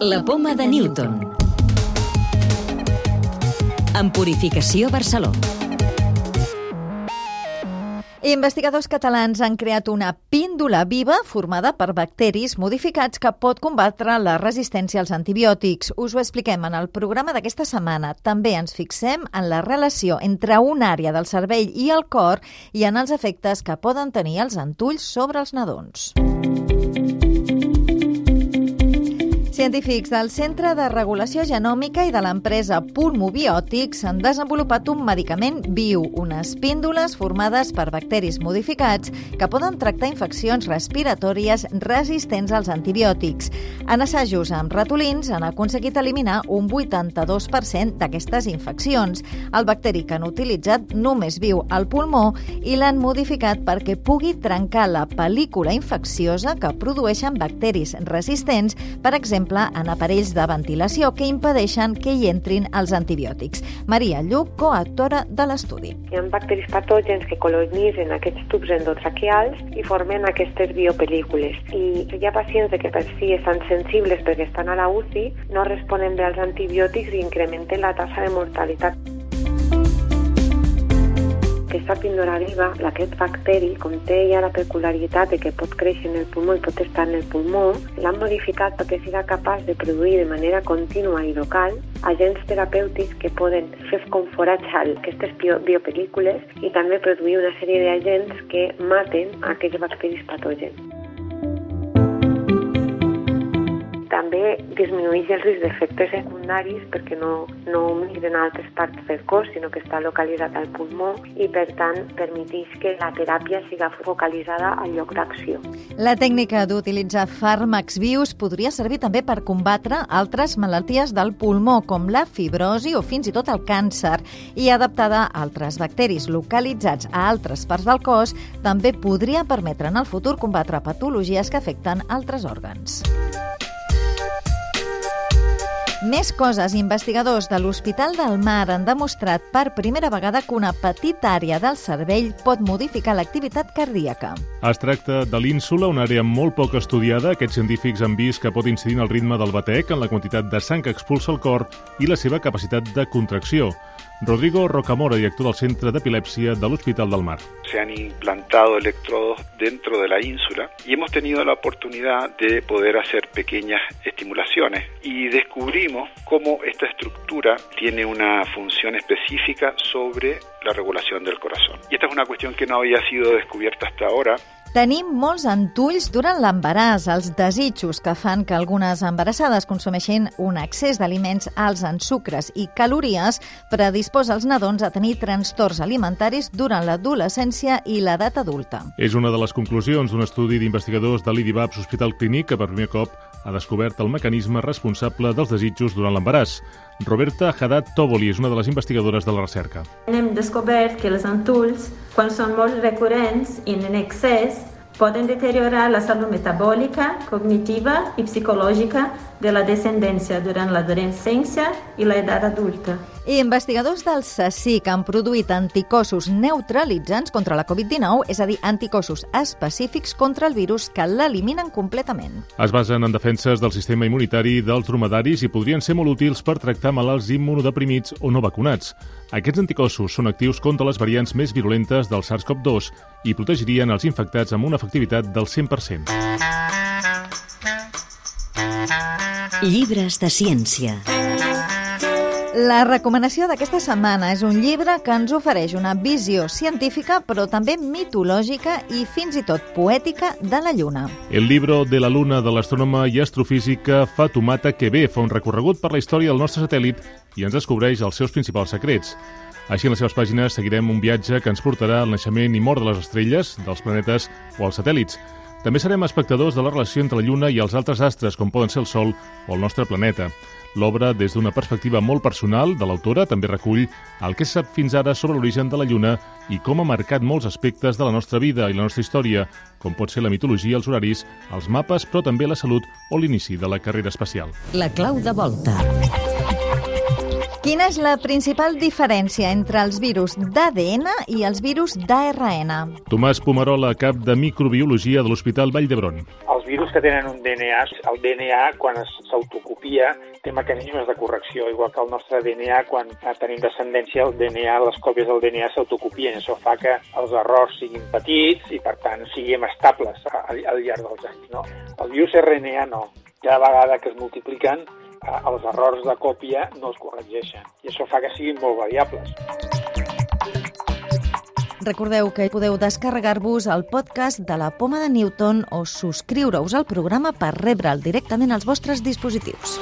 La poma de Newton. En Purificació Barceló. Investigadors catalans han creat una píndola viva formada per bacteris modificats que pot combatre la resistència als antibiòtics. Us ho expliquem en el programa d'aquesta setmana. També ens fixem en la relació entre una àrea del cervell i el cor i en els efectes que poden tenir els antulls sobre els nadons. Científics del Centre de Regulació Genòmica i de l'empresa Pulmobiòtics han desenvolupat un medicament viu, unes píndoles formades per bacteris modificats que poden tractar infeccions respiratòries resistents als antibiòtics. En assajos amb ratolins han aconseguit eliminar un 82% d'aquestes infeccions. El bacteri que han utilitzat només viu al pulmó i l'han modificat perquè pugui trencar la pel·lícula infecciosa que produeixen bacteris resistents, per exemple, exemple, en aparells de ventilació que impedeixen que hi entrin els antibiòtics. Maria Lluc, coautora de l'estudi. Hi ha bacteris patògens que colonitzen aquests tubs endotraqueals i formen aquestes biopel·lícules. I hi ha pacients que per si estan sensibles perquè estan a la UCI, no responen bé als antibiòtics i incrementen la tassa de mortalitat píndola viva, aquest bacteri, com té ja la peculiaritat de que pot créixer en el pulmó i pot estar en el pulmó, l'han modificat perquè siga capaç de produir de manera contínua i local agents terapèutics que poden fer com foratjar aquestes biopelícules i també produir una sèrie d'agents que maten aquests bacteris patògens. També disminueix el risc d'efectes secundaris perquè no, no migren a altres parts del cos, sinó que està localitzat al pulmó i, per tant, permeteix que la teràpia siga focalitzada al lloc d'acció. La tècnica d'utilitzar fàrmacs vius podria servir també per combatre altres malalties del pulmó, com la fibrosi o fins i tot el càncer, i adaptada a altres bacteris localitzats a altres parts del cos, també podria permetre en el futur combatre patologies que afecten altres òrgans. Més coses. Investigadors de l'Hospital del Mar han demostrat per primera vegada que una petita àrea del cervell pot modificar l'activitat cardíaca. Es tracta de l'ínsula, una àrea molt poc estudiada. Aquests científics han vist que pot incidir en el ritme del batec, en la quantitat de sang que expulsa el cor i la seva capacitat de contracció. Rodrigo Rocamora, director del Centre de Epilepsia del Hospital del Mar. Se han implantado electrodos dentro de la ínsula y hemos tenido la oportunidad de poder hacer pequeñas estimulaciones y descubrimos cómo esta estructura tiene una función específica sobre la regulación del corazón. Y esta es una cuestión que no había sido descubierta hasta ahora Tenim molts antulls durant l'embaràs, els desitjos que fan que algunes embarassades consumeixin un excés d'aliments alts en sucres i calories predisposa els nadons a tenir trastorns alimentaris durant l'adolescència i l'edat adulta. És una de les conclusions d'un estudi d'investigadors de l'IDIVAPS Hospital Clínic que per primer cop ha descobert el mecanisme responsable dels desitjos durant l'embaràs. Roberta Haddad Toboli és una de les investigadores de la recerca. Hem descobert que els antulls, quan són molt recurrents i en excés, poden deteriorar la salut metabòlica, cognitiva i psicològica de la descendència durant l'adolescència i l'edat adulta. I investigadors del CSIC han produït anticossos neutralitzants contra la Covid-19, és a dir, anticossos específics contra el virus que l'eliminen completament. Es basen en defenses del sistema immunitari dels dromedaris i podrien ser molt útils per tractar malalts immunodeprimits o no vacunats. Aquests anticossos són actius contra les variants més virulentes del SARS-CoV-2 i protegirien els infectats amb una efectivitat del 100%. Llibres de ciència. La recomanació d'aquesta setmana és un llibre que ens ofereix una visió científica, però també mitològica i fins i tot poètica de la Lluna. El libro de la Luna de l'astrònoma i astrofísica Fatumata Kebe fa un recorregut per la història del nostre satèl·lit i ens descobreix els seus principals secrets. Així, en les seves pàgines seguirem un viatge que ens portarà al naixement i mort de les estrelles, dels planetes o els satèl·lits. També serem espectadors de la relació entre la Lluna i els altres astres, com poden ser el Sol o el nostre planeta. L'obra, des d'una perspectiva molt personal de l'autora, també recull el que sap fins ara sobre l'origen de la Lluna i com ha marcat molts aspectes de la nostra vida i la nostra història, com pot ser la mitologia, els horaris, els mapes, però també la salut o l'inici de la carrera espacial. La clau de volta. Quina és la principal diferència entre els virus d'ADN i els virus d'ARN? Tomàs Pomarola, cap de microbiologia de l'Hospital Vall d'Hebron. Els virus que tenen un DNA, el DNA, quan s'autocopia, té mecanismes de correcció, igual que el nostre DNA, quan tenim descendència, el DNA, les còpies del DNA s'autocopien. Això fa que els errors siguin petits i, per tant, siguem estables al, al llarg dels anys. No? El virus RNA no. Cada vegada que es multipliquen, els errors de còpia no es corregeixen. I això fa que siguin molt variables. Recordeu que podeu descarregar-vos el podcast de la Poma de Newton o subscriure-us al programa per rebre'l directament als vostres dispositius.